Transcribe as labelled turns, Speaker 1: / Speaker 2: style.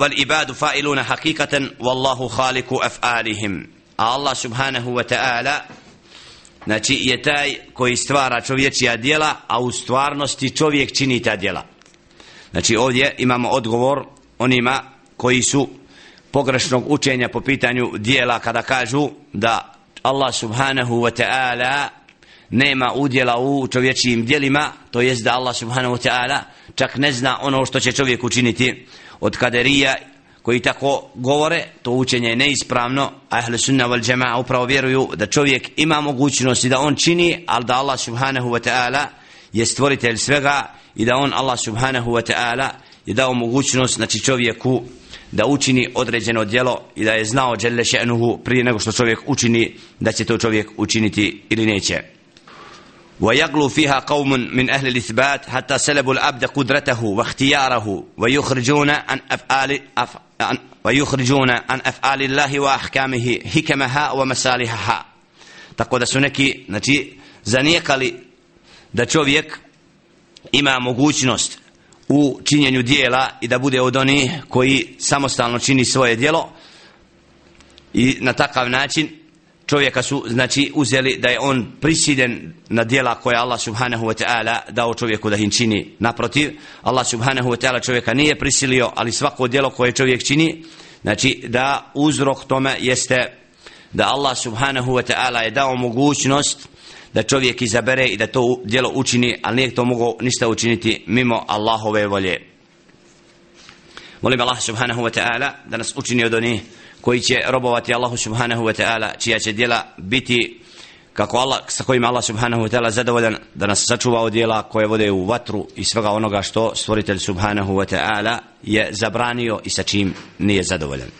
Speaker 1: والعباد فائلون حقيقة والله خالق أفعالهم الله سبحانه وتعالى Znači je taj koji stvara čovječija djela, a u stvarnosti čovjek čini ta djela. Znači ovdje imamo odgovor onima koji su pogrešnog učenja po pitanju dijela kada kažu da Allah subhanahu wa ta'ala nema udjela u čovječijim dijelima, to jest da Allah subhanahu wa ta'ala čak ne zna ono što će čovjek učiniti od kaderija koji tako govore, to učenje je neispravno, a ahle sunna wal jama'a upravo vjeruju da čovjek ima mogućnosti da on čini, ali da Allah subhanahu wa ta'ala je stvoritelj svega i da on Allah subhanahu wa ta'ala je dao mogućnost znači čovjeku da učini određeno djelo i da je znao dželle še'nuhu prije nego što čovjek učini da će to čovjek učiniti ili neće. ويغلو فيها قوم من أهل الإثبات حتى سلبوا العبد قدرته واختياره ويخرجون عن أفعال أف... عن... ويخرجون عن أفعال الله وأحكامه حكمها ومصالحها tako da su neki znači zanijekali da čovjek ima mogućnost u činjenju dijela i da bude od onih koji samostalno čini svoje dijelo i na takav način čovjeka su znači uzeli da je on prisiljen na djela koje Allah subhanahu wa ta'ala dao čovjeku da ih čini naprotiv Allah subhanahu wa ta'ala čovjeka nije prisilio ali svako djelo koje čovjek čini znači da uzrok tome jeste da Allah subhanahu wa ta'ala je dao mogućnost da čovjek izabere i da to djelo učini, ali nije to mogao ništa učiniti mimo Allahove volje. Molim Allah subhanahu wa ta'ala da nas učini od onih koji će robovati Allahu subhanahu wa ta'ala, čija će djela biti kako Allah, sa kojim Allah subhanahu wa ta'ala zadovoljan da nas sačuva od djela koje vode u vatru i svega onoga što stvoritelj subhanahu wa ta'ala je zabranio i sa čim nije zadovoljan.